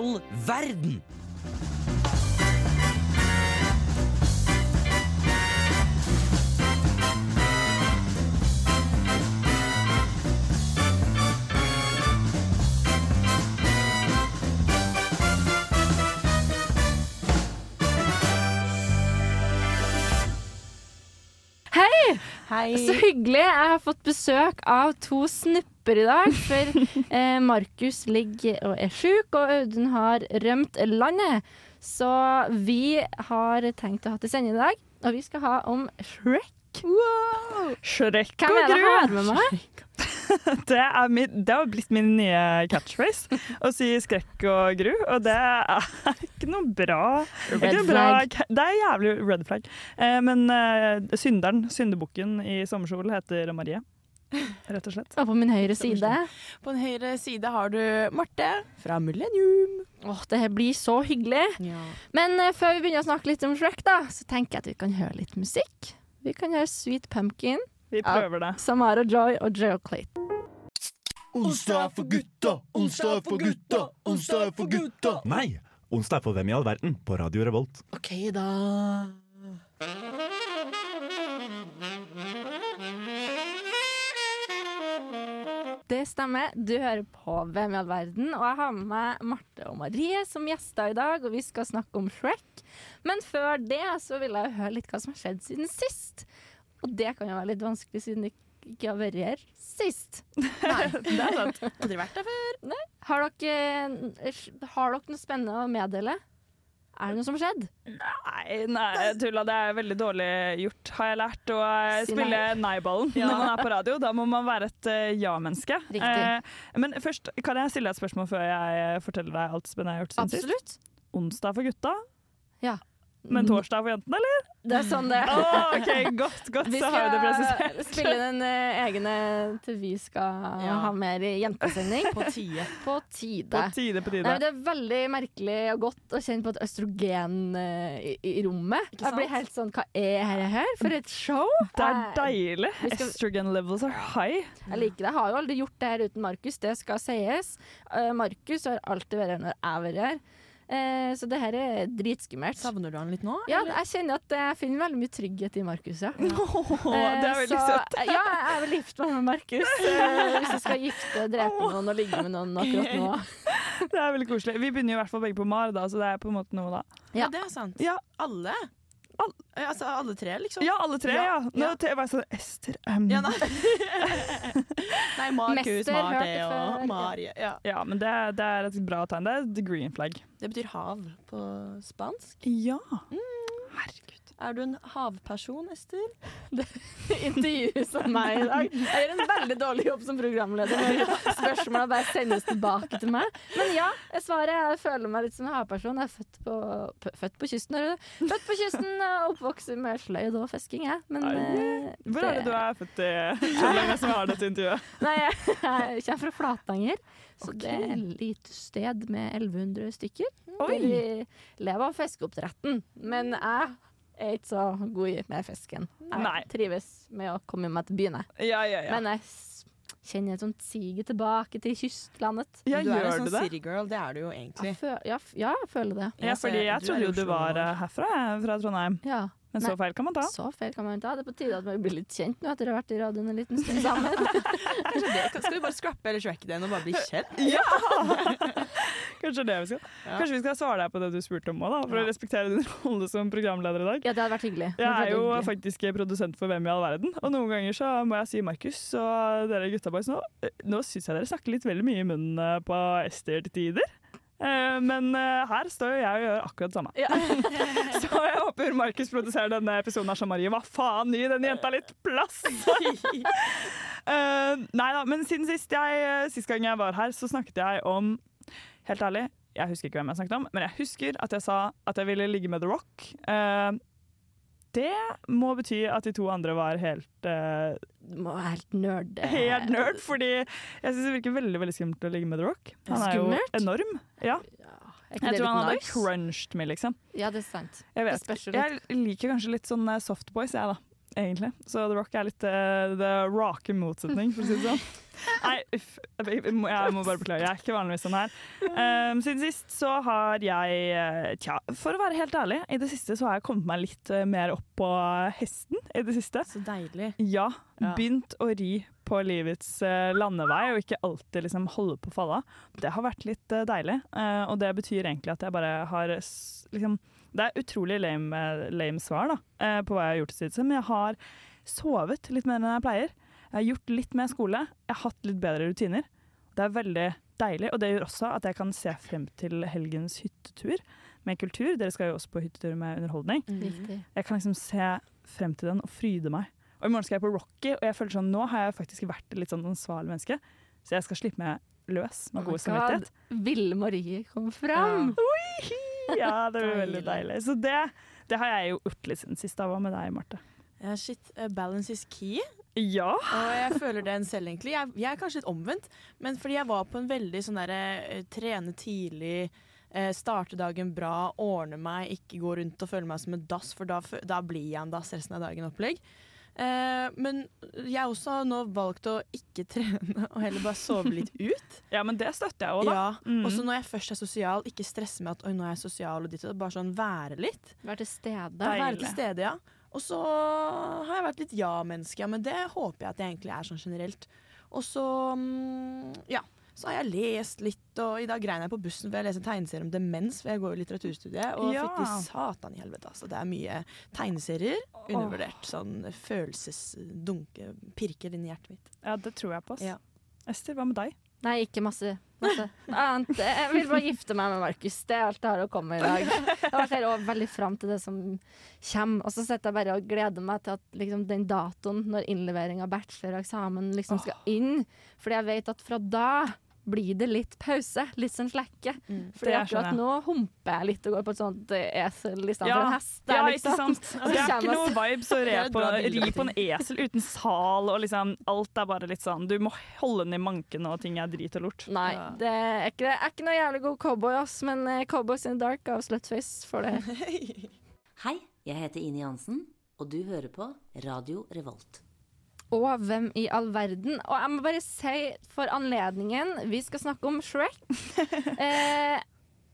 all verden? Hei! Så hyggelig. Jeg har fått besøk av to snupper i dag. For eh, Markus ligger og er sjuk, og Audun har rømt landet. Så vi har tenkt å ha til sending i dag, og vi skal ha om Shrek. Wow. Shrek Hvem er det jeg har med meg? Det, er min, det har blitt min nye catchphrase. Å si skrekk og gru. Og det er ikke noe bra. Red ikke noe bra, flag. det er jævlig red flag. Eh, men eh, synderen, syndebukken i sommerkjole, heter Marie. Rett og slett. Og på min høyre side På den høyre side har du Marte fra Millennium. Åh, det her blir så hyggelig. Men eh, før vi begynner å snakke litt om Shrek, da, så tenker jeg at vi kan høre litt musikk. Vi kan høre Sweet Pumpkin, Vi prøver det. Samara Joy og Joe Clate. Onsdag er for gutta, onsdag er for gutta, onsdag er for gutta. Nei, onsdag er for Hvem i all verden på Radio Revolt. OK, da. Det stemmer. Du hører på Hvem i all verden, og jeg har med meg Marte og Marie som gjester i dag, og vi skal snakke om Shrek. Men før det så vil jeg høre litt hva som har skjedd siden sist. Og det kan jo være litt vanskelig siden det ikke har vært her sist. Nei, det er sant. Aldri vært der før. Har dere, har dere noe spennende å meddele? Er det noe som har skjedd? Nei, nei, tulla. Det er veldig dårlig gjort, har jeg lært. Å eh, Si spille nei. nei ja. når man er på radio. Da må man være et eh, ja-menneske. Eh, men først, kan jeg stille deg et spørsmål før jeg eh, forteller deg alt spennende jeg har gjort siden sist? Absolutt. Onsdag for gutta, Ja. Men torsdag for jentene, eller? Det er sånn det er. Oh, OK, godt, godt, så har vi det skal presisert. spille den eh, egne til vi skal Ja. ha mer jentesending. På tide. På tide. På tide, på tide. Nei, det er veldig merkelig og godt å kjenne på et østrogen eh, i, i rommet. Ikke Jeg blir helt sånn Hva er dette her? For et show! Det er deilig. Vi skal- Estrogen levels are high. Jeg liker det. Jeg har jo aldri gjort det her uten Markus, det skal sies. Uh, Markus har alltid vært her når jeg har vært her. Eh, så det her er dritskummelt. Savner du han litt nå? Ja, eller? jeg kjenner at jeg finner veldig mye trygghet i Markus, ja. Åh, det Eh, er veldig så, søtt. Ja, jeg vil gifte meg med Markus. eh, hvis jeg skal gifte, drepe noen og ligge med noen akkurat nå. Det er veldig koselig. Vi begynner jo i hvert fall begge på MAR, da, så det er på en måte noe, da. Ja. Ja, det er sant. Ja. Alle? All- Eh, Altså alle tre, liksom? Ja, alle tre, ja. Ja, Nå ja. var jeg sånn Ester um. Ja, nei. nei, Markus, Marte og Marie. Ja. Ja, men det, det er et bra tegn. Det er the green flag. Det betyr hav på spansk. Ja. Mm. Herregud. Er du en havperson, Ester? intervjuet som meg i dag. Jeg gjør en veldig dårlig jobb som programleder når spørsmålene bare sendes tilbake til meg. Men ja, svaret er jeg føler meg litt som en havperson. Jeg er født på, født på kysten. Det? Født på kysten og oppvokst med sløyd og fisking, jeg. Men eh, Hvor er det du er født i? Skjønner jeg som har dette intervjuet. Nei, jeg, jeg kommer fra Flatanger. Så okay. det er et lite sted med 1100 stykker. Oi. Der vi lever av fiskeoppdretten. Men jeg er ikke så god med fisken. Jeg Nei. trives med å komme meg til byen. Ja, ja, ja. Men jeg kjenner et sånt siget tilbake til kystlandet. ja du er en sånn citygirl, det? city girl, det er du jo egentlig. Jeg føl, ja, ja, jeg føler det. Ja, fordi jeg trodde jo du var eh, herfra, fra Trondheim. Ja. Men Nei. så feil kan man ta. Så feil kan man ta. Det er på tide at man blir litt kjent nå etter å ha vært i radioen en liten stund sammen. Kanskje det, skal vi bare scrappe eller tracket igjen og bare bli kjent? Ja! Kanskje det vi skal. Ja. Kanskje vi skal svare deg på det du spurte om òg, for å respektere din rolle som programleder i dag. Ja, det hadde vært hyggelig. Jeg er jo hyggelig. faktisk produsent for Hvem i all verden, og noen ganger så må jeg si Markus og dere gutta boys nå, nå syns jeg dere snakker litt veldig mye i munnen eh, på Ester til tider. Eh, Men eh, her står jo jeg og gjør akkurat det samme. Ja. Så jeg håper Markus produserer denne episoden her som Marie. Hva faen, gi den jenta litt plass! Eh, nei da, men siden sist, jeg, sist gang jeg var her, så snakket jeg om Helt ærlig, jeg husker ikke hvem jeg snakket om, men jeg husker at jeg sa at jeg ville ligge med The Rock. Det må bety at de to andre var helt uh, helt nerd. Helt nerd, fordi jeg syns det virker veldig veldig skummelt å ligge med The Rock. Han er jo enorm. Ja, Ja, jeg tror han hadde nice? crunched meg, liksom. Ja, det er sant. Jeg Jeg liker kanskje litt sånn softboys, jeg, da. Egentlig. Så The Rock er litt uh, the rake motsetning, for å si det sånn. Nei, uff. Jeg må, jeg må bare beklage. Jeg er ikke vanligvis sånn her. Um, siden sist så har jeg eh, Tja, for å være helt ærlig, i det siste så har jeg kommet meg litt eh, mer opp på hesten. I det siste. Så deilig. Ja. Begynt å ri på livets eh, landevei, og ikke alltid liksom holde på falla. Det har vært litt eh, deilig, uh, og det betyr egentlig at jeg bare har liksom Det er utrolig lame, lame svar da, eh, på hva jeg har gjort i men jeg har sovet litt mer enn jeg pleier. Jeg har gjort litt mer skole, jeg har hatt litt bedre rutiner. Det er veldig deilig, og det gjør også at jeg kan se frem til helgens hyttetur med kultur. Dere skal jo også på hyttetur med underholdning. Mm. Jeg kan liksom se frem til den og fryde meg. Og I morgen skal jeg på Rocky, og jeg føler sånn, nå har jeg faktisk vært litt sånn ansvarlig menneske. Så jeg skal slippe meg løs med Oh god samvittighet. Ville Marie komme fram? Ja, det blir veldig Deilig. Så det, det har jeg jo gjort litt siden sist. Hva med deg, Marte? Ja, shit. eh, balance is key. Ja. Og jeg føler den selv, egentlig. Jeg, jeg er kanskje litt omvendt, men fordi jeg var på en veldig sånn derre eh, trene tidlig, eh, starte dagen bra, ordne meg, ikke gå rundt og føle meg som en dass, for da, da blir jeg en dass resten av dagen-opplegg. Eh, men jeg har også nå valgt å ikke trene og heller bare sove litt ut. ja, men det støtter jeg òg, da. Ja, Mm. Og så når jeg først er sosial, ikke stresse med at oi, nå er jeg sosial og ditt og bare sånn være litt. Være til stede. Deilig. Være til stede, ja. Og så har jeg vært litt ja-menneske, ja, men det håper jeg at jeg egentlig er sånn generelt. Og så, mm, ja, så har jeg lest litt, og i dag grein jeg på bussen for jeg leser tegneserier om demens, for jeg går jo litteraturstudiet, og Ja. fytti satan i helvete, altså. Det er mye tegneserier, undervurdert. Sånn følelsesdunke, pirker inn i hjertet mitt. Ja, det tror jeg på. ass. Ja. Ester, hva med deg? Nei, ikke masse. masse. Annet. Jeg vil bare gifte meg med Markus. Det er alt jeg har å komme med i dag. Jeg ser også veldig fram til det som kommer. Og så sitter jeg bare og gleder meg til at liksom, den datoen når innlevering av bachelor og eksamen liksom skal inn. Fordi jeg vet at fra da blir det litt pause. Litt sånn slekke. Fordi For akkurat nå humper jeg litt og går på et sånt eh, esel i stedet Ja. for en hest. der, Ja, liksom. ikke sant? Og Det er ikke noe vibes å på, ri på på en esel uten sal, og liksom alt er bare litt sånn Du må holde den i manken, og ting er drit og lort. Nei, Ja. det er ikke, det er ikke noe jævlig god cowboy, ass, men eh, Cowboys in the Dark av Slutface får det. Hei, jeg heter Ine Jansen, og du hører på Radio Revolt. Og hvem i all verden? Og jeg må bare si for anledningen, vi skal snakke om Shrek. eh,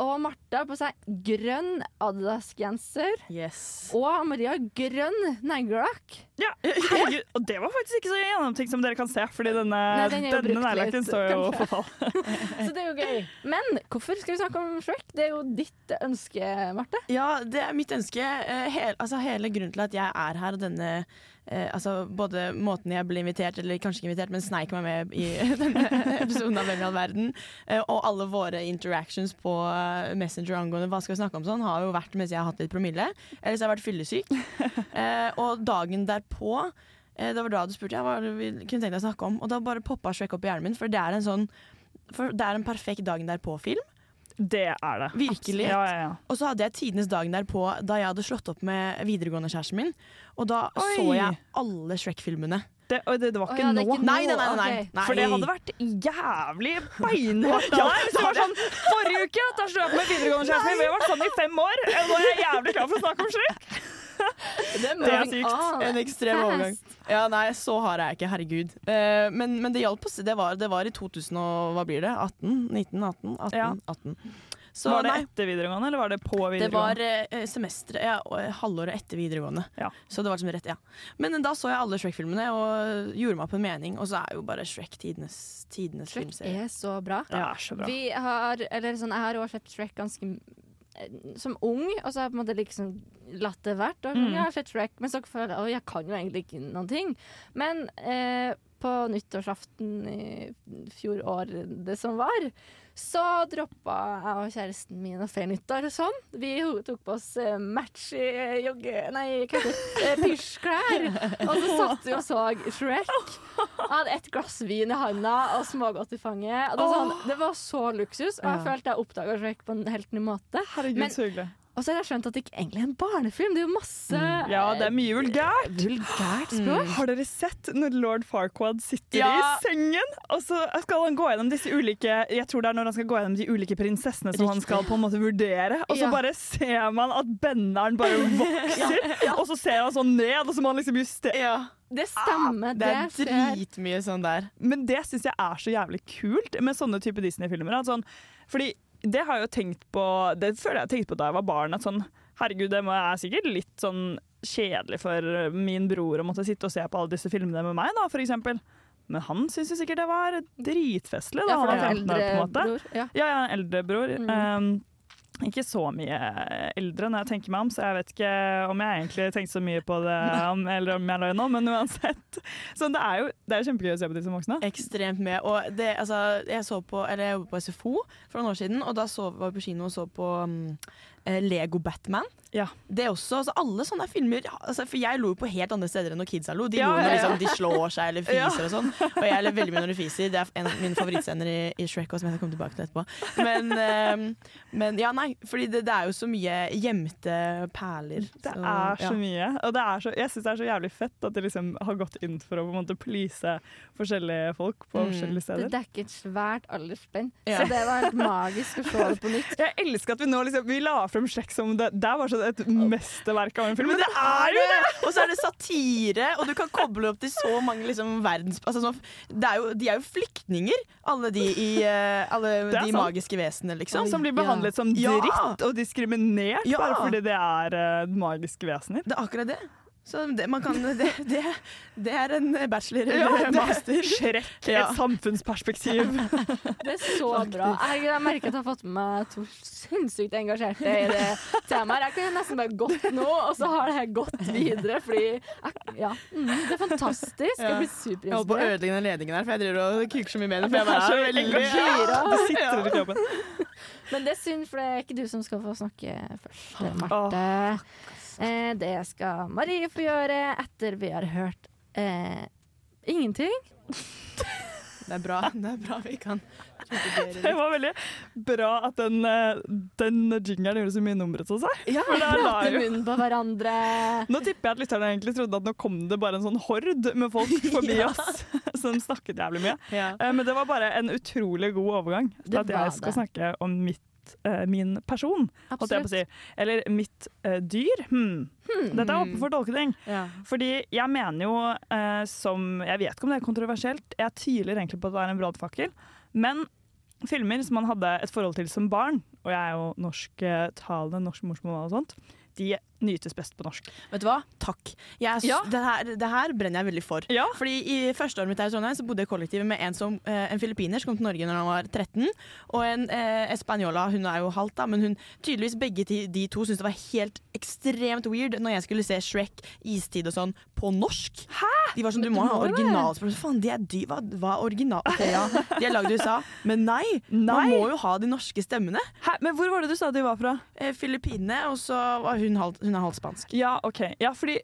og Martha på seg grønn Adidas-genser. Yes. Og Maria grønn neglelakk. Ja, herregud, og det var faktisk ikke så gjennomtenkt som dere kan se, fordi denne, Nei, den denne neglelakken står jo for fall. Så det er jo gøy. Men hvorfor skal vi snakke om Shrek? Det er jo ditt ønske, Marte. Ja, det er mitt ønske. Hele, altså hele grunnen til at jeg er her, og denne eh, altså Både måten jeg ble invitert, eller kanskje ikke invitert, men sneik meg med i denne episoden av Hvem i all verden, eh, og alle våre interactions på eh, Messenger angående hva skal vi snakke om sånn, har jo vært mens jeg har hatt litt promille. Eller så har jeg vært fyllesyk. Eh, og dagen derpå eh, det var da du spurte jeg hva du kunne tenkt deg å snakke om, og da bare poppa Shrek opp i hjernen min, for det er en sånn for det er en perfekt dagen derpå-film. Det er det. Virkelig. Ja, ja, ja. Og så hadde jeg tidenes dagen derpå da jeg hadde slått opp med videregående-kjæresten min. Og da Oi. så jeg alle Shrek-filmene. Det, det, det var ikke, ikke ja, det ikke nå. Nei, nei, nei. nei, Okay. For det hadde vært jævlig beinhardt av deg. Det var sånn forrige uke slo jeg opp med videregående-kjæresten min. Vi har vært sammen i fem år. Nå er jeg jævlig klar for å snakke om Shrek. Det Det er sykt. En ekstrem Fast. overgang. Ja, nei, så hard er jeg ikke, herregud. Uh, men, men det hjalp oss. Det var, det var i 2000 og hva blir det? 18? 19? 18? 18? Ja. 18. Så var det nei, etter videregående, eller var det på videregående? det var eh, semesteret, ja, halvåret etter videregående. Ja. Så det var som rett, ja. Men da så jeg alle Shrek-filmene og gjorde meg opp en mening, og så er jo bare Shrek tidenes, tidenes Shrek filmserie. er så bra. Det er så bra. Vi har, eller sånn, jeg har også sett Shrek ganske eh, som ung, og så har jeg på en måte liksom latt det vært. Og Mm. Jeg har sett Shrek, men så føler jeg at jeg kan jo egentlig ikke noen ting. Men eh, på nyttårsaften i fjor år, det som var, så droppa jeg og kjæresten min å feire nyttår og sånn. Vi tok på oss eh, match i eh, jogge... Nei? Eh, Pysjklær. Og så satt vi og så Shrek. Jeg hadde et glass vin i handa og smågodt i fanget. Det, var sånn, det var så luksus, og jeg følte jeg oppdaga Shrek på en helt ny måte. Herregud, Men- så hyggelig. Og så har jeg skjønt at det ikke egentlig er en barnefilm. Det er jo masse Ja, det er mye vulgært. vulgært språk. Har dere sett når lord Farquad sitter Ja. i sengen, og så skal han gå gjennom disse ulike Jeg tror det er når han skal gå gjennom de ulike prinsessene som han skal på en måte vurdere, og så Ja. bare ser man at benneren bare vokser, og så ser han sånn ned, og så må han liksom justere Ja, Det stemmer. det er dritmye sånn der. Men det syns jeg er så jævlig kult med sånne type Disney-filmer. Sånn, fordi det har jeg jo tenkt på Det føler jeg tenkte på da jeg var barn. At sånn, herregud, det er sikkert litt sånn kjedelig for min bror å måtte sitte og se på alle disse filmene med meg, da, for eksempel. Men han syns jo sikkert det var dritfestlig da Ja, for han det var er 15 år. på en bror. Ja. Ja, er en eldre bror. Mm. Um, ikke så mye eldre når jeg tenker meg om, så jeg vet ikke om jeg egentlig tenkte så mye på det, om, eller om jeg løy nå, men uansett. Så det er jo det er kjempegøy å se på disse voksne. Ekstremt mye. Og det, altså, jeg så på, eller jeg jobbet på SFO for noen år siden, og da så, var vi på kino og så på um, Lego Batman. Ja. Det er også, altså Alle sånne filmer altså, For jeg lo jo på helt andre steder enn når kidsa lo. De Ja, lo når liksom, de slår seg eller Ja. fiser og sånn. Og jeg ler veldig mye når de fiser. Det er en av mine favorittscener i, i Shrek også, som jeg skal komme tilbake til etterpå. Men, um, men ja, nei. Fordi det, det er jo så mye gjemte perler. Det så, er ja. så mye. Og det er så, jeg syns det er så jævlig fett at de liksom har gått inn for å på en måte please forskjellige folk på Mm. forskjellige Det steder. dekker et svært aldersspenn. Ja. Så det var helt magisk å se det på nytt. Jeg elsker at vi nå liksom Vi la frem Shrek som det det var sånn et mesterverk av en film. Men det er jo det! Og så er det satire, og du kan koble opp til så mange liksom, verdens... Altså, sånn, det er jo, de er jo flyktninger, alle de, i, uh, alle de sant. magiske vesenene, liksom. Som blir behandlet som dritt og diskriminert Ja. bare fordi det er uh, magiske vesener. Det er akkurat det. Så det, man kan, det, det, det er en bachelor eller ja, master. Shrek, Ja. et samfunnsperspektiv. Det er så bra. Jeg, jeg merker at jeg har fått med meg to sinnssykt engasjerte i det temaet. Jeg kunne nesten bare gått nå, og så har det her gått videre. Fordi jeg, ja, mm, Det er fantastisk. Jeg blir Jeg holdt på å superinspirert. ødelegge den ledningen her, for jeg driver og kuker så mye med den. For jeg Det er så er veldig engasjert. Det sitter litt i jobben. Men det er synd, for det er ikke du som skal få snakke først, Marte. Eh, det skal Marie få gjøre etter vi har hørt eh, ingenting. Det er bra. Det er bra vi kan Det var veldig bra at den, eh, den jingeren gjorde så mye nummer ut av seg. Ja, prate munnen på hverandre. Nå tipper jeg at lytterne egentlig trodde at nå kom det bare en sånn hord med folk forbi Ja. oss som snakket jævlig mye. Ja. Eh, Men det var bare en utrolig god overgang til at jeg skal det. snakke om mitt, eh, min person, si. Eller mitt eh, dyr. Hmm. Dette er åpen for tolkning. Ja. Fordi jeg mener jo, eh, som Jeg vet ikke om det er kontroversielt, jeg tviler egentlig på at det er en brannfakkel. Men filmer som man hadde et forhold til som barn, og jeg er jo norsktalende, norsk morsmål og sånt, de nytes best på norsk. Vet du hva? Takk. Jeg Ja. det, her, det her brenner jeg veldig for. Ja. Fordi I første året mitt her i Trondheim så bodde jeg i kollektivet med en, som, eh, en filippiner som kom til Norge når han var 13, og en eh, espanjola. Hun er jo halvt, da, men hun tydeligvis begge de, de to syntes det var helt ekstremt weird når jeg skulle se Shrek, Istid og sånn på norsk. Hæ? De var sånn, Du må ha originalspråk. Faen, de er dy... Hva, hva er original... Ok, ja, de er lagd i USA, men nei! Man må jo ha de norske stemmene. Hæ? Men hvor var det du sa de var fra? Eh, Filippinene, og så var hun, halvt, hun er halvt spansk. Ja, OK. Ja, fordi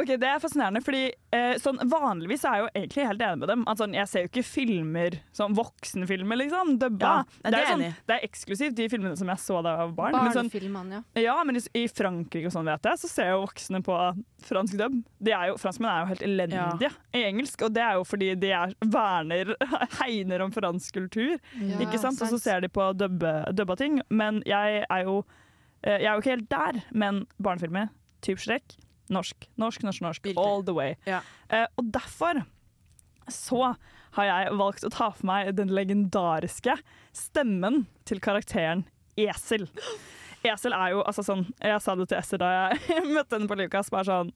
Ok, Det er fascinerende, fordi eh, sånn, vanligvis er jeg jo egentlig helt enig med dem. At, sånn, jeg ser jo ikke filmer, sånn voksenfilmer, liksom, dubba. Ja, det er er sånn, det er eksklusivt de filmene som jeg så da jeg var barn. Men sånn, ja. ja, men i, i Frankrike og sånn vet jeg, så ser jo voksne på fransk dub. Er franskmenn er jo helt elendige i engelsk, og det er jo fordi de er, verner, hegner om fransk kultur. Ja, ikke sant? Og så ser de på dubbe, dubba ting. Men jeg er jo Jeg er jo ikke helt der, men barnefilmer, type Shrek, norsk. Norsk, norsk, norsk. Virkelig. All the way. Ja. Eh, og derfor så har jeg valgt å ta for meg den legendariske stemmen til karakteren Esel. Esel er jo altså sånn Jeg sa det til Ester da jeg møtte henne på Livkast. Bare sånn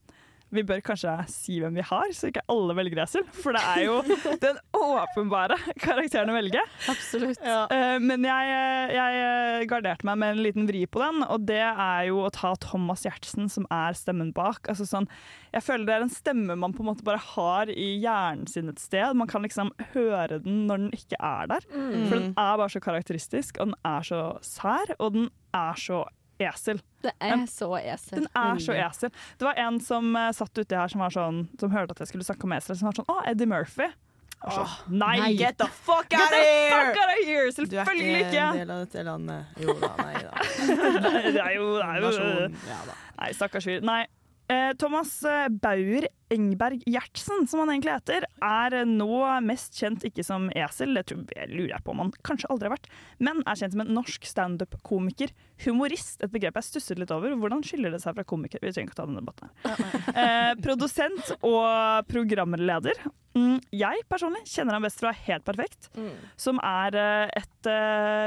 Vi bør kanskje si hvem vi har, så ikke alle velger Esel. For det er jo den åpenbare karakteren å velge. Absolutt. Ja. men jeg, jeg garderte meg med en liten vri på den, og det er jo å ta Thomas Gjertsen, som er stemmen bak. Altså sånn, jeg føler det er en stemme man på en måte bare har i hjernen sin et sted. Man kan liksom høre den når den ikke er der. For den er bare så karakteristisk, og den er så sær, og den er så esel. Det er så esel. Den er så esel. Det var en som uh, satt uti her som var sånn Som hørte at jeg skulle snakke om esel, som var sånn Å, Eddie Murphy. Nei! Nei, get the fuck out of here! fuck out of here! Du er ikke ikke! en del av dette landet. Jo da, nei da. Det er jo, det er jo Nasjon. Ja da. Nei, stakkars fyr. Nei. Eh, Thomas eh, Bauer Engberg Gjertsen, som han egentlig heter, er eh, nå mest kjent ikke som esel, det tror jeg lurer jeg på om han kanskje aldri har vært, men er kjent som en norsk standup-komiker. Humorist, et begrep jeg stusset litt over. Hvordan skiller det seg fra komiker? Vi trenger ikke ta denne debatten. Eh, produsent og programleder. Mm, jeg personlig kjenner han best fra Helt perfekt, som er et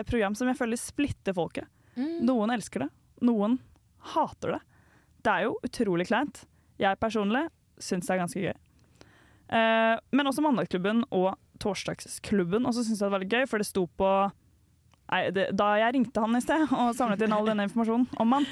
program som jeg føler splitter folket. Noen elsker det, noen hater det. Det er jo utrolig kleint. Jeg personlig syns det er ganske gøy. Eh, men også Mandagsklubben og Torsdagsklubben også syns jeg det var litt gøy, for det sto på Nei, det, Da jeg ringte han i sted og samlet inn all denne informasjonen om han,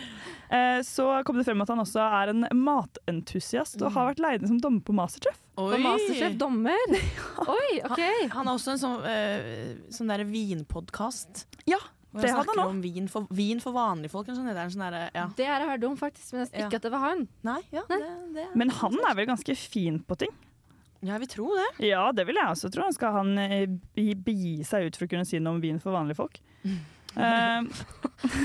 eh, så kom det frem at han også er en matentusiast og har vært leid inn som dommer på Masterchef. På Masterchef dommer. Oi, OK. Han har også en sånn, uh, sånn der vinpodkast. Ja, det hadde han snakker om vin for, vin for vanlige folk. Sånn, det er sånn der, ja. Det har jeg hørt om, faktisk, men ikke Ja. at det var han. Nei, ja, Nei. Det, det. Men han er vel ganske fin på ting? Ja, jeg vil tro det. Ja, det vil jeg også tro. Skal han eh, begi seg ut for å kunne si noe om vin for vanlige folk? Um,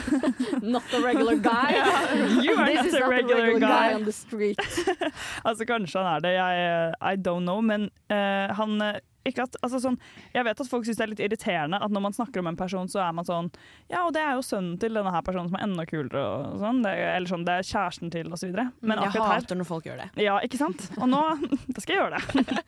Not a regular guy. You are This not is a not regular guy. on the street. altså, kanskje han er det. Jeg, I don't know. Men uh, han eh, at, altså sånn, Jeg vet at folk syns det er litt irriterende at når man snakker om en person, så er man sånn Ja, og det er jo sønnen til denne her personen som er enda kulere, og sånn. Det, eller sånn, det er kjæresten til, så videre. Men jeg hater når folk gjør det. Ja, ikke sant? Og nå da skal jeg gjøre det.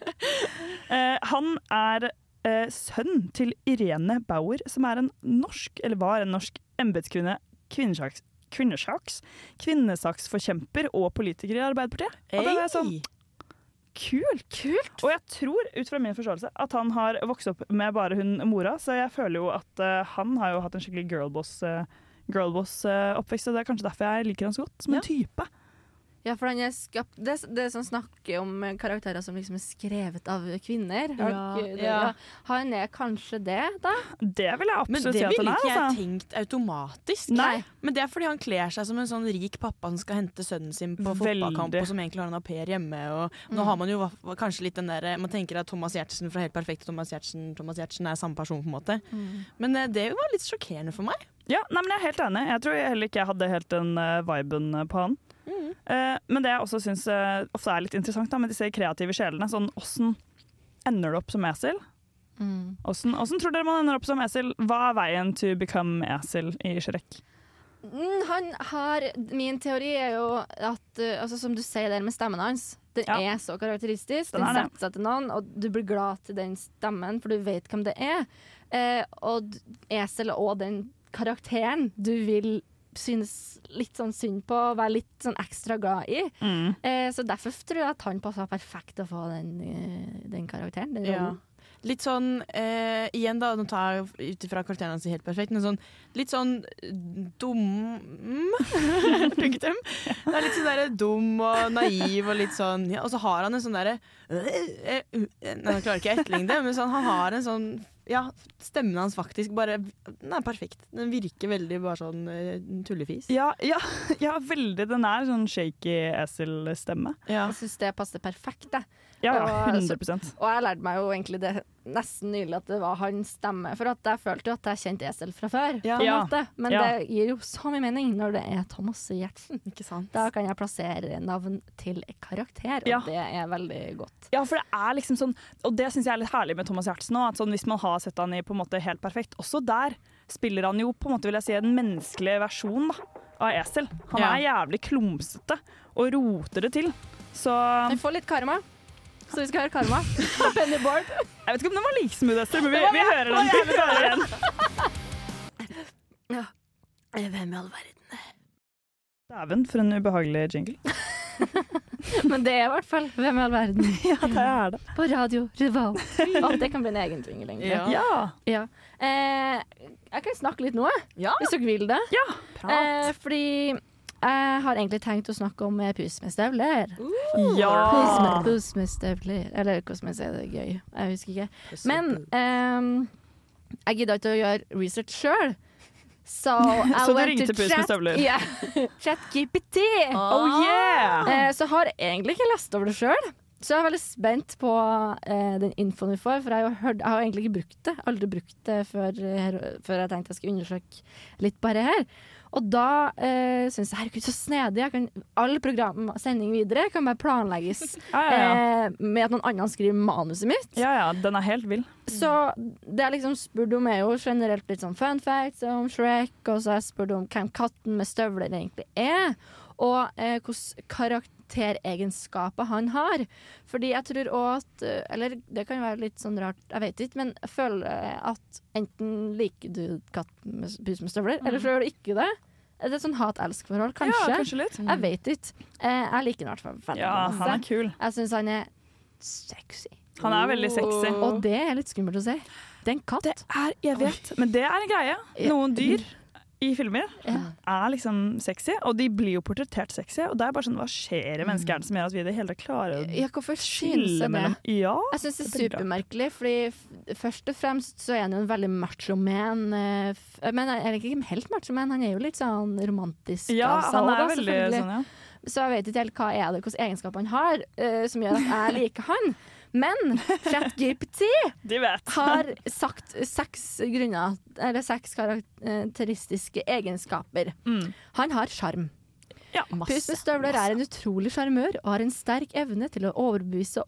Eh, han er eh, sønn til Irene Bauer, som er en norsk, eller var en norsk embetskvinne, kvinnesaks, kvinnesaks, kvinnesaksforkjemper og politiker i Arbeiderpartiet. Og er sånn kult. Kult! Og jeg tror, ut fra min forståelse, at han har vokst opp med bare hun mora, så jeg føler jo at uh, han har jo hatt en skikkelig girlboss. uh, Girlboss-oppvekst, og det er kanskje derfor jeg liker han så godt, som en type. Ja, for den er skapt Det, det som snakker om karakterer som liksom er skrevet av kvinner. Ja, Ja, ja. Han er kanskje det, da? Det vil jeg absolutt si at han er. Men det ville ikke jeg Altså. tenkt automatisk. Nei. Men det er fordi han kler seg som en sånn rik pappa som skal hente sønnen sin på fotballkamp, og som egentlig har en au pair hjemme. Og nå har man jo kanskje litt den der Man tenker at Thomas Giertsen fra Helt perfekt Thomas Giertsen, Thomas Giertsen er samme person, på en måte. Men eh, det var litt sjokkerende for meg. Ja, nei, men Jeg er helt enig. Jeg tror heller ikke jeg hadde helt den uh, viben eh, på han. Mm. Eh, men det jeg også syns eh, ofte er litt interessant da, med disse kreative sjelene, sånn åssen ender du opp som esel? Åssen mm. tror dere man ender opp som esel? Hva er veien to become esel i Shrek? Mm, han har Min teori er jo at uh, altså, Som du sier der med stemmen hans. Den Ja. er så karakteristisk. Den Den, er setter seg til noen, og du blir glad til den stemmen, for du vet hvem det er. Eh, og esel og den karakteren du vil synes litt sånn synd på, være litt sånn ekstra glad i. Mm. Eh, så derfor tror jeg at han passer perfekt å få den, eh, den karakteren. Den rollen. Litt sånn eh, Igjen, da, nå tar jeg ut ifra karakteren hans helt perfekt, men sånn litt sånn dum Punktum. Det er litt sånn derre dum og naiv og litt sånn ja, Og så har han en sånn derre øh, øh, Nei, jeg klarer ikke å etterligne det, men sånn, han har en sånn ja, stemmen hans faktisk bare Den er perfekt. Den virker veldig bare sånn uh, tullefis. Ja, ja, ja, veldig. Den er sånn shaky esel-stemme. Ja. Jeg syns det passer perfekt. Jeg. Ja, ja, 100% Og jeg lærte meg jo egentlig det nesten nylig at det var hans stemme. For at jeg følte jo at jeg kjente Esel fra før. Ja. på en måte. Men Ja. det gir jo så mye mening når det er Thomas Giertsen. Ikke sant? Da kan jeg plassere navn til karakter, og Ja. det er veldig godt. Ja, for det er liksom sånn Og det syns jeg er litt herlig med Thomas Giertsen òg. Sånn, hvis man har sett han i på en måte helt perfekt, også der spiller han jo på en måte vil jeg si en menneskelig versjon da, av esel. Han Ja. er jævlig klumsete og roter det til. Så Vi får litt karma. Så vi skal høre karma fra Pennyboard. jeg vet ikke om den var like smooth, Ester, men vi, vi hører den. Vi hører igjen. Hvem i all verden? Dæven, for en ubehagelig jingle. Men det er i hvert fall Hvem i all verden Ja, det er det. på Radio Rival. Og det kan bli en egen jingle, egentlig. Ja. Ja. Ja. Eh, jeg kan snakke litt nå, Ja. hvis dere vil det. Ja, Eh, fordi jeg har egentlig tenkt å snakke om eh, pus med støvler. Uh, ja. med, pus med støvler. Eller hvordan man sier det gøy. Jeg husker ikke. Men um, jeg gidda ikke å gjøre research sjøl. Så, Så du ringte to Pus med støvler? Ja. ChatGPT. Oh yeah! uh, så jeg har egentlig ikke lest over det sjøl. Så jeg er veldig spent på eh, den infoen vi får, for jeg har, hørt, jeg har egentlig ikke brukt det. Aldri brukt det før, her, før jeg tenkte jeg skulle undersøke litt bare her. Og da eh, syns jeg herregud, så snedig. Jeg kan, all program, sending videre kan bare planlegges Ja, ja, ja. eh, med at noen andre skriver manuset mitt. ja, ja, den er helt vill. Så det jeg liksom spurte om, er jo generelt litt sånn fun facts om Shrek, og så har jeg spurt om hvem katten med støvler egentlig er, og eh, hvilke karakteregenskaper han har. Fordi jeg tror òg at eh, Eller det kan være litt sånn rart, jeg vet ikke, men jeg føler at enten liker du katt med pus med støvler, eller så gjør du ikke det. Det er sånn hat-elsk-forhold, kanskje. Ja, kanskje litt. Jeg vet ikke. Eh, jeg liker ham i hvert fall Ja, han er kul. Jeg syns han er sexy. Han er veldig sexy. Og det er litt skummelt å si. Det er en katt. Det er, jeg vet, men det er en greie. Noen dyr i filmer Ja. er liksom sexy, og de blir jo portrettert sexy. Og det er bare sånn, hva skjer i menneskehjernen som gjør at vi i det hele tatt klarer å Ja, skille mellom Ja. Jeg syns det er er supermerkelig, fordi først og fremst så er han jo en veldig macho man. eh, Men han er ikke helt macho man, han er jo litt sånn romantisk Ja, altså, han er da, veldig sånn, ja. Så jeg vet ikke helt hva er det, hvilke egenskaper han har uh, som gjør at jeg liker han. Men ChatGPT har sagt seks grunner, eller seks karakteristiske egenskaper. Mm. Han har sjarm. Ja, støvler er en utrolig sjarmør og har en sterk evne til å overbevise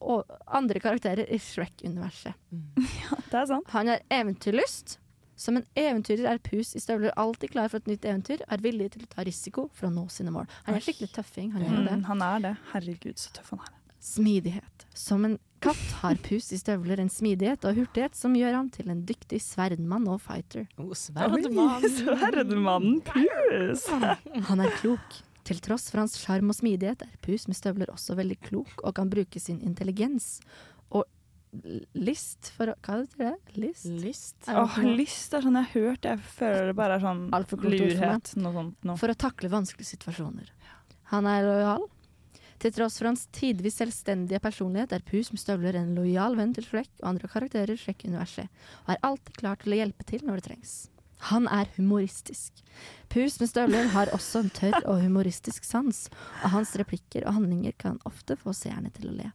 andre karakterer i Shrek-universet. Ja, Det er sant. Han har eventyrlyst. Som en eventyrer er Pus i støvler alltid klar for et nytt eventyr er villig til å ta risiko for å nå sine mål. Han er skikkelig tøffing. Han er det. Mm, han er det. Herregud, så tøff han er. Smidighet. Som en katt har Pus i støvler en smidighet og hurtighet som gjør ham til en dyktig sverdmann og fighter. Oh, sverdmann. Sverdmannen Pus! Han er klok. Til tross for hans sjarm og smidighet er Pus med støvler også veldig klok og kan bruke sin intelligens og list for å Hva heter det? List? List, Er List. Åh, list er sånn jeg har hørt. Jeg føler det bare er sånn Alt for klokt for Noe sånt noe. For å takle vanskelige situasjoner. Han er lojal. Til tross for hans tidvis selvstendige personlighet er Pus med støvler en lojal venn til Shrek og andre karakterer i Shrek-universet, og er alltid klar til å hjelpe til når det trengs. Han er humoristisk. Pus med støvler har også en tørr og humoristisk sans, og hans replikker og handlinger kan ofte få seerne til å le.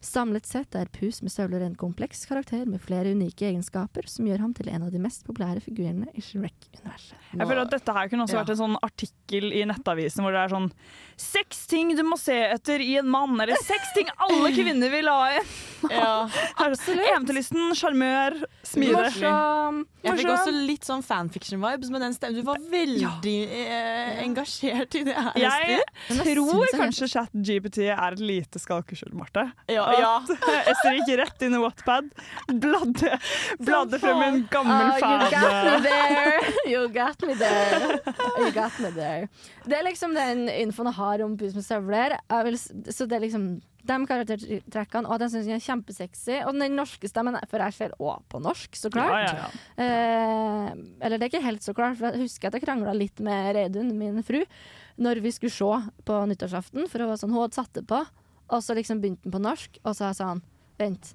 Samlet sett er Pus med støvler en kompleks karakter med flere unike egenskaper som gjør ham til en av de mest populære figurene i Shrek-universet. Jeg føler at dette her kunne også Ja. vært en sånn artikkel i Nettavisen hvor det er sånn Seks ting du må se etter i en mann, eller seks ting alle kvinner vil ha i en Ja. Absolutt. Eventyrlysten, sjarmør, smidig. Morsom! Jeg fikk også litt sånn fanfiction-vibes med den stemmen. Du var veldig eh, engasjert i det her. Jeg jeg tror kanskje ChatGPT er et lite skalkeskjul, Marte. Ja, ja. At Ester gikk rett inn i Wattpad, bladde, bladde frem en gammel Oh, you got me there! You got me there. You got me there. Det er liksom den infoen jeg har om pus med støvler. Så det er liksom de karaktertrekkene, og den syns jeg er kjempesexy. Og den norske stemmen, for jeg ser òg på norsk, så Ja, klart. ja, ja. Eh, eller det er ikke helt så klart, for jeg husker at jeg krangla litt med Reidun, min fru, når vi skulle se på nyttårsaften, for hun var sånn, hun hadde satt det på, og så liksom begynte den på norsk, og så sa han vent,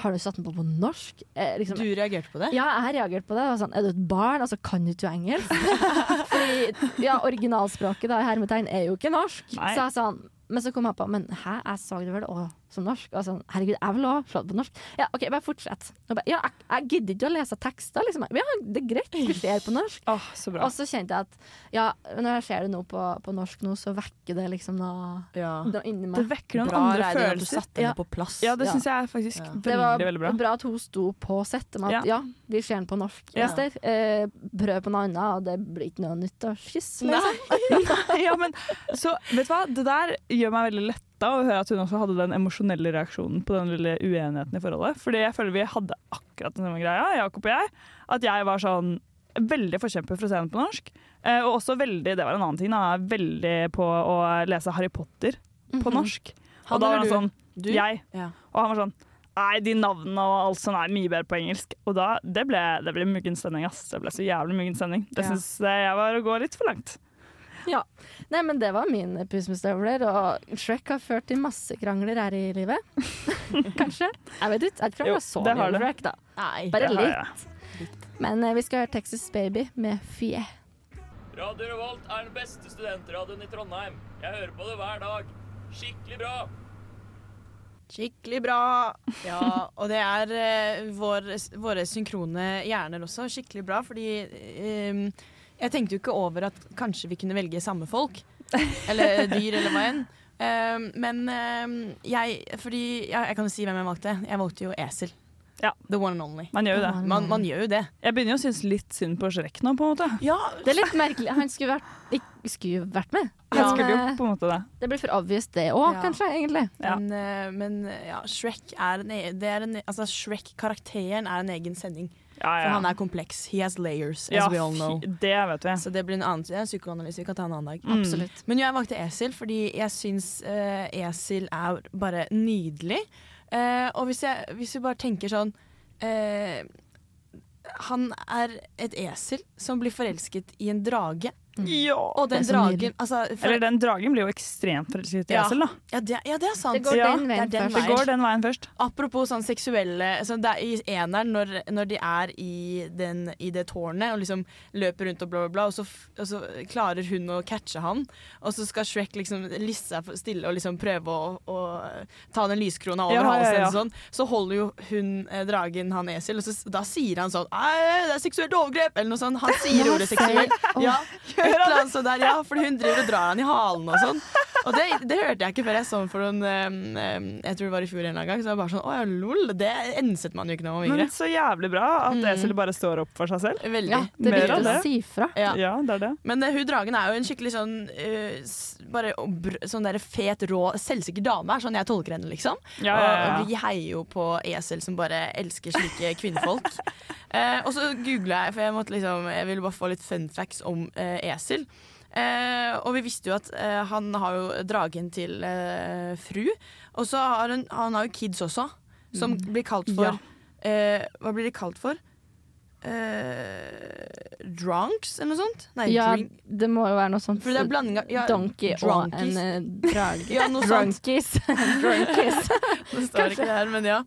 har du satt den på på norsk? Eh, liksom, Du reagerte på det? ja, jeg har reagert på det. sånn, er du et barn? Altså, kan du ikke engelsk? Fordi ja, originalspråket da, i hermetegn er jo ikke norsk. Nei. Så jeg sa men så kom jeg på Men hæ, jeg så det vel òg som norsk? Og sånn, herregud, jeg vil òg se det på norsk. Ja, OK, bare fortsett. Og bare, ja, jeg, jeg gidder ikke å lese tekster, liksom. Ja, det er greit, vi ser på norsk. Oh, så bra. Og så kjente jeg at ja, når jeg ser det nå på, på norsk nå, så vekker det liksom noe, Ja. noe inni Det vekker noen Bra, andre at du følelser. satte Ja. på plass. Ja, det Ja. syns jeg er faktisk Ja. Det var veldig, veldig bra. bra at hun sto på sett med at Ja. ja, vi ser den på norsk, Ja. Eh, prøv på noe annet, og det blir ikke noe nytt å kysse. Nei. Liksom. ja, men, så vet du hva, det der gjør meg veldig letta å høre at hun også hadde den emosjonelle reaksjonen på den lille uenigheten i forholdet. Fordi jeg føler vi hadde akkurat den samme greia, Jakob og jeg. At jeg var sånn veldig forkjemper for å se den på norsk. Eh, og også veldig, det var en annen ting, da, veldig på å lese Harry Potter på Mhm. norsk. Han og da var han sånn, Du? jeg. Ja. Og han var sånn Nei, de navnene og alt sånt er mye bedre på engelsk. Og da, det ble, det ble muggen stemning, ass. Det ble så jævlig muggen stemning. Det Ja. syns jeg var å gå litt for langt. Nei, men det var min pus med støvler, og Shrek har ført til masse krangler her i livet. Kanskje? Jeg vet ikke. Jeg tror jeg så det mye. Shrek, da. Nei. Bare litt. litt. Men eh, vi skal høre Texas Baby med Fie. Radio Revolt er den beste studentradioen i Trondheim. Jeg hører på det hver dag. Skikkelig bra. Skikkelig bra! Ja, og det er eh, vår, våre synkrone hjerner også skikkelig bra, fordi eh, jeg tenkte jo ikke over at kanskje vi kunne velge samme folk. Eller dyr, eller hva enn. Eh, men eh, jeg Fordi ja, Jeg kan jo si hvem jeg valgte. Jeg valgte jo esel. Ja. The one and only. Man gjør jo det. Man, man gjør jo det. Jeg begynner jo å synes litt synd på Shrek nå, på en måte. Ja, Det er litt merkelig. Han skulle vært, skulle jo vært med. Han ja. skulle jo eh, på en måte det. det blir for obvious, det òg, Ja. kanskje. egentlig. Ja. Men, eh, men ja, Shrek er en, egen. det er en Altså, Shrek-karakteren er en egen sending. Ja, For han er kompleks. He has layers, as ja, we all know. det vet vi. Så det blir en annen psykoanalyse vi kan ta en annen dag. Mm. Absolutt. Men jeg valgte esel fordi jeg syns uh, esel er bare nydelig. Uh, og hvis, jeg, hvis vi bare tenker sånn uh, Han er et esel som blir forelsket i en drage. Ja. Og den dragen altså, for, Eller den dragen blir jo ekstremt forelsket i Ja. esel, da. ja, det, ja, det er sant. Det går Ja, den veien det den. Det går den veien først. Apropos sånn seksuelle så det er I eneren, når, når de er i, den, i det tårnet og liksom løper rundt og bla, bla, bla, og så, og så klarer hun å catche han, og så skal Shrek liksom lisse seg stille og liksom prøve å, å ta den lyskrona over Ja, ja, halsen, ja. sånn, så holder jo hun eh, dragen han esel, og så, da sier han sånn det er seksuelt overgrep! Eller noe sånt. Han sier ordet seksuelt. Ja, eller annet sånt der, ja, for hun driver og drar han i halen og sånn. Og det, det hørte jeg ikke før jeg så den for noen um, um, Jeg tror det var i fjor en eller annen gang. Så jeg var bare sånn Å ja, lol. Det enset man jo ikke da man var Men så jævlig bra at Mm. Esel bare står opp for seg selv. Veldig. Ja, det er Mer av det. si fra. Ja. Ja, det er det. Men uh, hun dragen er jo en skikkelig sånn uh, Bare br sånn der fet, rå, selvsikker dame, er sånn jeg tolker henne, liksom. Ja, ja, ja. Og vi heier jo på esel som bare elsker slike kvinnfolk. uh, og så googla jeg, for jeg måtte liksom Jeg ville bare få litt fun facts om uh, esel. Eh, og vi visste jo at eh, han har jo dragen til eh, fru. Og så har hun, han har jo kids også, som blir kalt for Ja. eh, Hva blir de kalt for? Eh, drunks, eller noe sånt? Nei, Ja, drink. det må jo være noe sånt. For det er blanding av ja, Donkey og en uh, drage. Ja. Drunkies. Drunkies. Det står ikke her, men ja.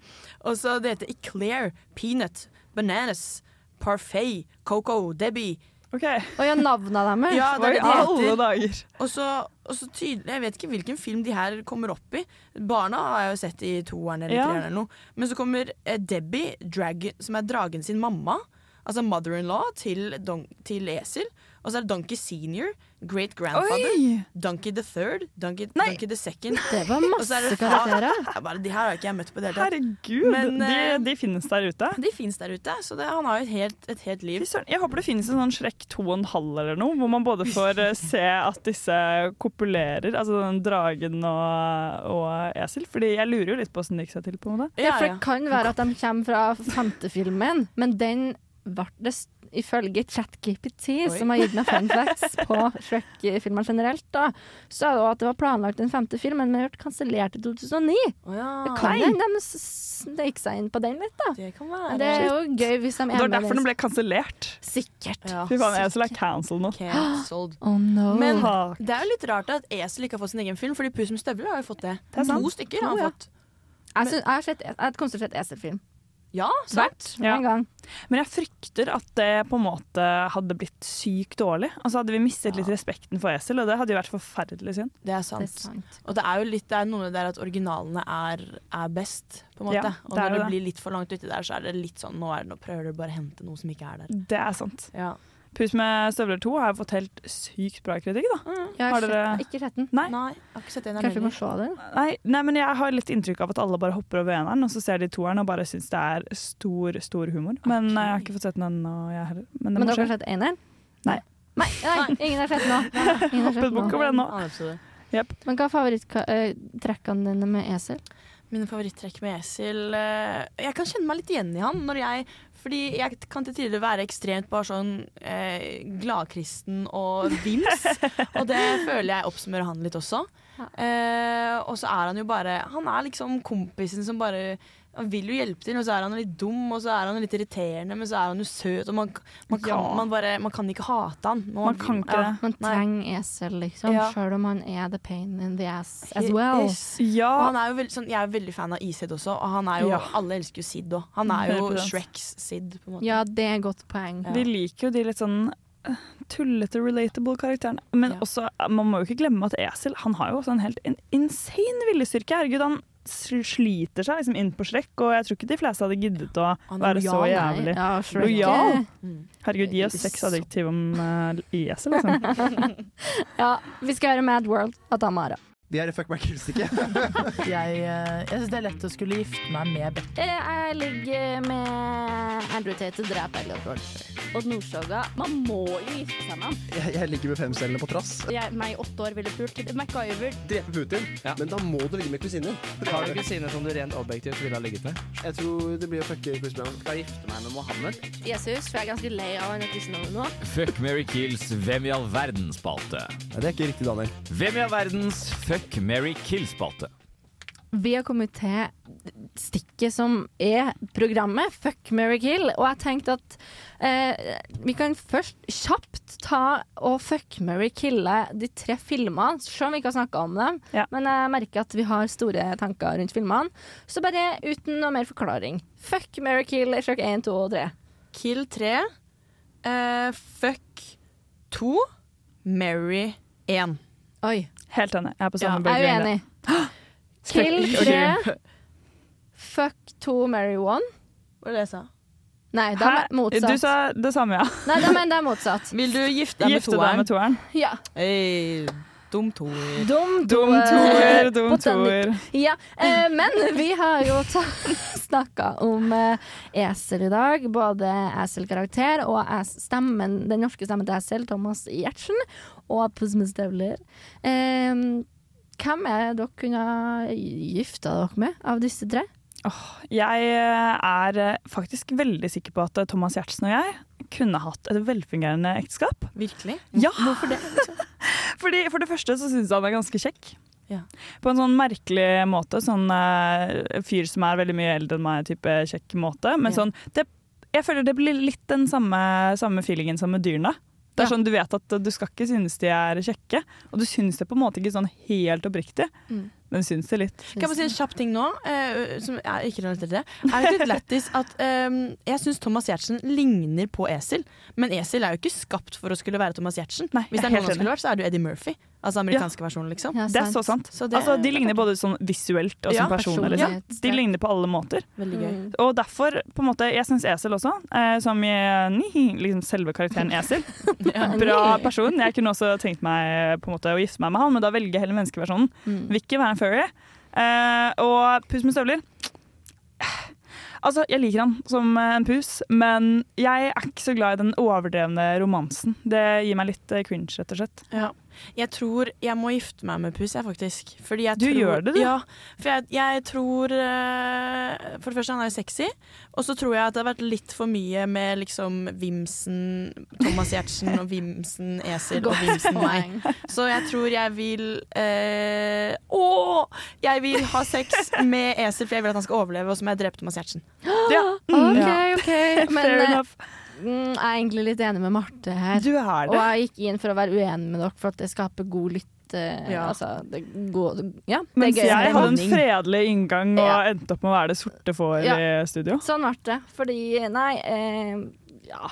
Og så det heter Eclair, Peanut, Bananas, Parfait, Coco, Debbie. OK. Og ja, navna deres. Ja, det er det de alle heter. dager. Og så, og så tydelig Jeg vet ikke hvilken film de her kommer opp i. Barna har jeg jo sett i toeren eller Ja. treeren eller noe. Men så kommer eh, Debbie, drag, som er dragen sin mamma. Altså mother-in-law til, don til Esel. Og så er det Donkey Senior, great grandfather. Donkey the third, Donkey, Donkey the second. Det var masse det karakterer. Ja, bare, de her har ikke jeg møtt på det hele tatt. Herregud, Men, de, eh, de finnes der ute. De finnes der ute, så det, han har jo et helt, et helt liv. Jeg håper det finnes en sånn Shrek 2,5 eller noe, hvor man både får eh, se at disse kopulerer, altså den dragen og, og esel. Fordi jeg lurer jo litt på åssen det gikk seg til. på en måte. Ja, for det kan være at de kommer fra femte filmen, men den ble det s- ifølge ChatGPT, som har gitt meg fun facts på Shrek-filmer generelt, da, så er det at det var planlagt en femte film, men den ble kansellert i 2009. Oh, ja. Det kan hende de snek seg inn på den litt, da. Det kan Men være. det er jo gøy hvis de Det er var derfor den ble kansellert. Sikkert. Ja, Fy faen, esel er cancelled nå. Cancelled. Oh no. Men det er jo litt rart at Esel ikke har fått sin egen film, fordi Puss med støvler har jo fått det. Det er sant. To stykker har han ja. fått. jeg, synes, jeg har sett, jeg har sett Esel-film. Ja, sant. Ja. en gang. Men jeg frykter at det på en måte hadde blitt sykt dårlig. Altså Hadde vi mistet litt respekten for esel, og det hadde jo vært forferdelig synd. Det er Det er sant. sant. Og det er jo litt, det er noe der at originalene er, er best, på en måte. Ja, og det når det det. blir litt for langt uti der, så er det litt sånn nå, er det, nå prøver du bare å hente noe som ikke er der. Det er sant. Ja. Puss med støvler 2 har jeg fått helt sykt bra kritikk, da. Jeg har, Har dere- sett, ikke sett den. Nei. Nei, jeg har ikke sett den Kanskje vi må se den? Nei, nei, men jeg har litt inntrykk av at alle bare hopper over eneren, og så ser de toeren og bare syns det er stor, stor humor. Men jeg har ikke fått sett den ennå, jeg heller. Men Men dere har sett eneren? Nei. Nei, nei, ingen har sett den nå. Ingen har Hoppet sett bukk over den nå. Yep. Men hva er favoritttrekkene dine med esel? Mine favorittrekk med esel eh, Jeg kan kjenne meg litt igjen i han. Når jeg, fordi jeg kan til tider være ekstremt bare sånn eh, gladkristen og vims. og det føler jeg oppsummerer han litt også. Ja. Eh, og så er han jo bare Han er liksom kompisen som bare han vil jo hjelpe til, og så er han litt dum, og så er han litt irriterende, men så er han jo søt. Og man, man, kan, Ja. man, bare, man kan ikke hate han. Man, Man kan ikke det. Man trenger esel, liksom, Ja. sjøl om han er the pain in the ass as He well. is. Ja, Og han er jo veldig, sånn, jeg er veldig fan av Isid også, og han er jo, Ja. alle elsker jo Sid òg. Han er jo Shreks Sid, på en måte. Ja, det er et godt poeng. Ja. vi liker jo de litt sånn eh, tullete, relatable karakterene. Men Ja. også, man må jo ikke glemme at Esel han har jo også en helt en insane viljestyrke. Herregud, han sliter seg liksom inn på Shrek, og jeg tror ikke de fleste hadde giddet å Han er være så jævlig. Ja, Lojal? Mm. Herregud, gi oss seks adjektiv om uh, IS, liksom. Ja, vi skal høre Mad World av Tamara. Vi er i Fuck meg kills-ikke. Jeg, eh, jeg syns det er lett å skulle gifte meg med Beck. Jeg ligger med Andrew Tate og dreper Elliot Rodger. Odd Nordstoga. Man må jo gifte seg med ham. Jeg, jeg ligger med femcellene på trass. Jeg, meg i åtte år ville pult. MacGyver. Drepe Putin. Men da må du ligge med kusiner. Har du kusiner som du rent objektivt ville ha ligget med? Jeg tror det blir å fucke Chris Brown. Skal jeg gifte meg med Mohammed? Jesus, for jeg er ganske lei av henne kristendommen nå. Fuck, Mary kills Hvem i all verden-spalte. Ja, det er ikke riktig, Daniel. Hvem i all verdens Fuck, Mary kill-spalte. Vi har kommet til stikket som er programmet Fuck, Mary, kill. Og jeg tenkte at eh, vi kan først kjapt ta og fuck, Mary, kille de tre filmene, selv om vi ikke har snakka om dem. Ja. Men jeg merker at vi har store tanker rundt filmene. Så bare uten noe mer forklaring. Fuck, Mary, kill, Shrek 1, 2 og 3. Kill 3. Uh, fuck 2. Mary 1. Oi. Helt enig. Jeg er på Ja, samme Jeg er uenig. Kill 3. Fuck 2, marry 1. Hva var det jeg sa? Nei, de er motsatt. Du sa det samme, ja. Nei, de er, de er motsatt. Vil du gifte deg med Gifte deg med toeren? Ja. Hey, dum toer. Dum Dum toer. toer, dum toer. Ja, eh, men vi har jo snakka om eh, esel i dag. Både Esel-karakter og es stemmen, den norske stemmen til Esel, Thomas Giertsen, og med Støvler. Eh, hvem er dere kunne gifta dere med av disse tre? Jeg eh, er eh, faktisk veldig sikker på at eh, Thomas Giertsen og jeg kunne hatt et velfungerende ekteskap. Virkelig? Ja. Hvorfor det? Fordi For det første så syns jeg han er ganske kjekk. Ja. På en sånn merkelig måte. Sånn uh, fyr som er veldig mye eldre enn meg, type kjekk måte. Men Ja. sånn det, Jeg føler det blir litt den samme, samme feelingen som med dyrene. Det er Ja. sånn Du vet at du skal ikke synes de er kjekke, og du synes det på en måte ikke sånn helt oppriktig, Mm. men syns det litt. Kan jeg bare si en kjapp ting nå, Uh, som er ikke relatert til det? Er det litt lættis at um, jeg syns Thomas Giertsen ligner på esel, men esel er jo ikke skapt for å skulle være Thomas Giertsen. Hvis det er noen som skulle vært, så er det jo Eddie Murphy. Altså amerikanske versjonen, liksom. Ja, Det er så sant. Så det Altså, de ligner både sånn visuelt og som personer. Liksom. De ligner på alle måter. Veldig gøy. Mm. Og derfor, på en måte, jeg syns Esel også, eh, som i ni, liksom selve karakteren Esel. Bra person. Jeg kunne også tenkt meg på en måte å gifte meg med han, men da velger jeg heller menneskeversjonen. Mm. Vil ikke være en furry. Eh, og pus med støvler. Altså, Jeg liker han som en pus, men jeg er ikke så glad i den overdrevne romansen. Det gir meg litt eh, cringe, rett og slett. Ja. Jeg tror jeg må gifte meg med puss, jeg, faktisk. Fordi jeg Du tror, gjør det, du? Ja, for jeg, jeg tror eh, For det første, han er jo sexy. Og så tror jeg at det har vært litt for mye med liksom Vimsen, Thomas Giertsen og Vimsen Esel og Vimsen meg. Så jeg tror jeg vil eh, Å! Jeg vil ha sex med Esel, for jeg vil at han skal overleve, og så må jeg drepe Thomas Giertsen. Ja. OK. OK. Men Fair eh, enough. Mm, jeg er egentlig litt enig med Marte her. Du er det. Og jeg gikk inn for å være uenig med dere, for at det skaper god lytt. eh, Ja. Altså, det går, ja, det Mens gøy. jeg hadde en fredelig inngang og Ja. endte opp med å være det sorte får i studio. Sånn ble det. Fordi, nei eh, Ja.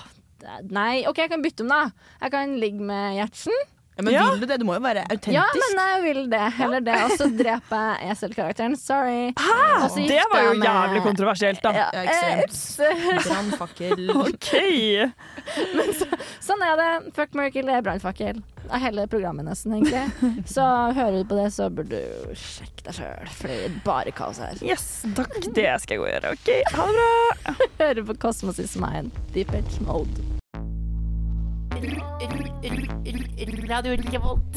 Nei, OK, jeg kan bytte om, da. Jeg kan ligge med Gjertsen. Ja, men Ja. vil du det? Du må jo være autentisk. Ja, men jeg vil det. Heller det. Og så dreper jeg Esel-karakteren. Sorry. Hæ? Det var jo med... jævlig kontroversielt, da. Ja, ekstremt. Brannfakkel. OK! Sånn er det. Fuck Merkel er brannfakkel. Av hele programmet, nesten, egentlig. Så hører du på det, så burde du sjekke deg sjøl, for det er bare kaos her. Yes, takk. Det skal jeg gå og gjøre. OK, ha det bra. Hører på Cosmos is mine. Deep Edge Mode. Radio Revolt.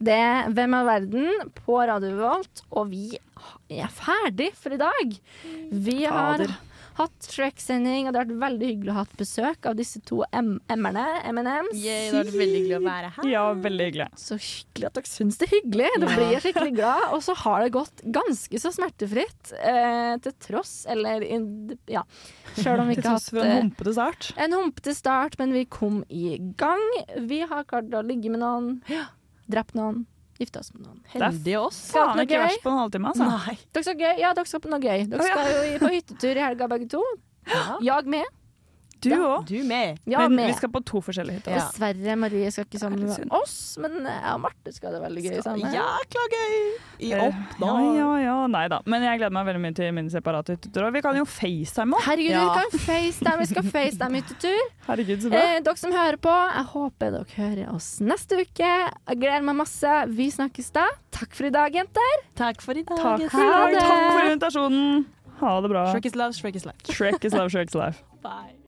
Det er Hvem er verden på Radio Revolt, og vi er ferdig for i dag. Vi har Fader. Hatt Shrek-sending, og det har vært veldig hyggelig å ha hatt besøk av disse to M-erne. M&M's. Det var veldig hyggelig å være her. Ja, veldig hyggelig. Så hyggelig at dere syns det er hyggelig. Da Ja. blir jeg skikkelig glad. Og så har det gått ganske så smertefritt, eh, til tross, eller in, ja. Sjøl om vi ikke har tross hatt for en eh, humpete start. en humpete start, men vi kom i gang. Vi har klart å ligge med noen, drept noen, gifte oss med noen. Heldige oss. Faen det ikke noe verst på en halvtime, altså. Nei. Dere skal gøy? Ja, dere skal på noe gøy. Dere skal jo på hyttetur i helga, begge to. Jag med. Du òg. Du med. Ja, Men med. vi skal på to forskjellige hytter. Ja. Dessverre, Marie skal ikke sammen med oss, men jeg og Marte skal ha det veldig gøy sammen. Jækla gøy! I opp, da. Ja, ja, ja. Nei da. Men jeg gleder meg veldig mye til mine separate hytteturer. Vi kan jo facetime òg. Herregud, Ja. vi kan facetime. Vi skal facetime hyttetur. Herregud, så bra. Eh, dere som hører på, jeg håper dere hører oss neste uke. Jeg gleder meg masse. Vi snakkes da. Takk for i dag, jenter. Takk for i dag. Takk for, i dag. Takk for invitasjonen. Ha det bra. Shrek is love, Shrek is life. Shrek is love, Shrek is life. Bye.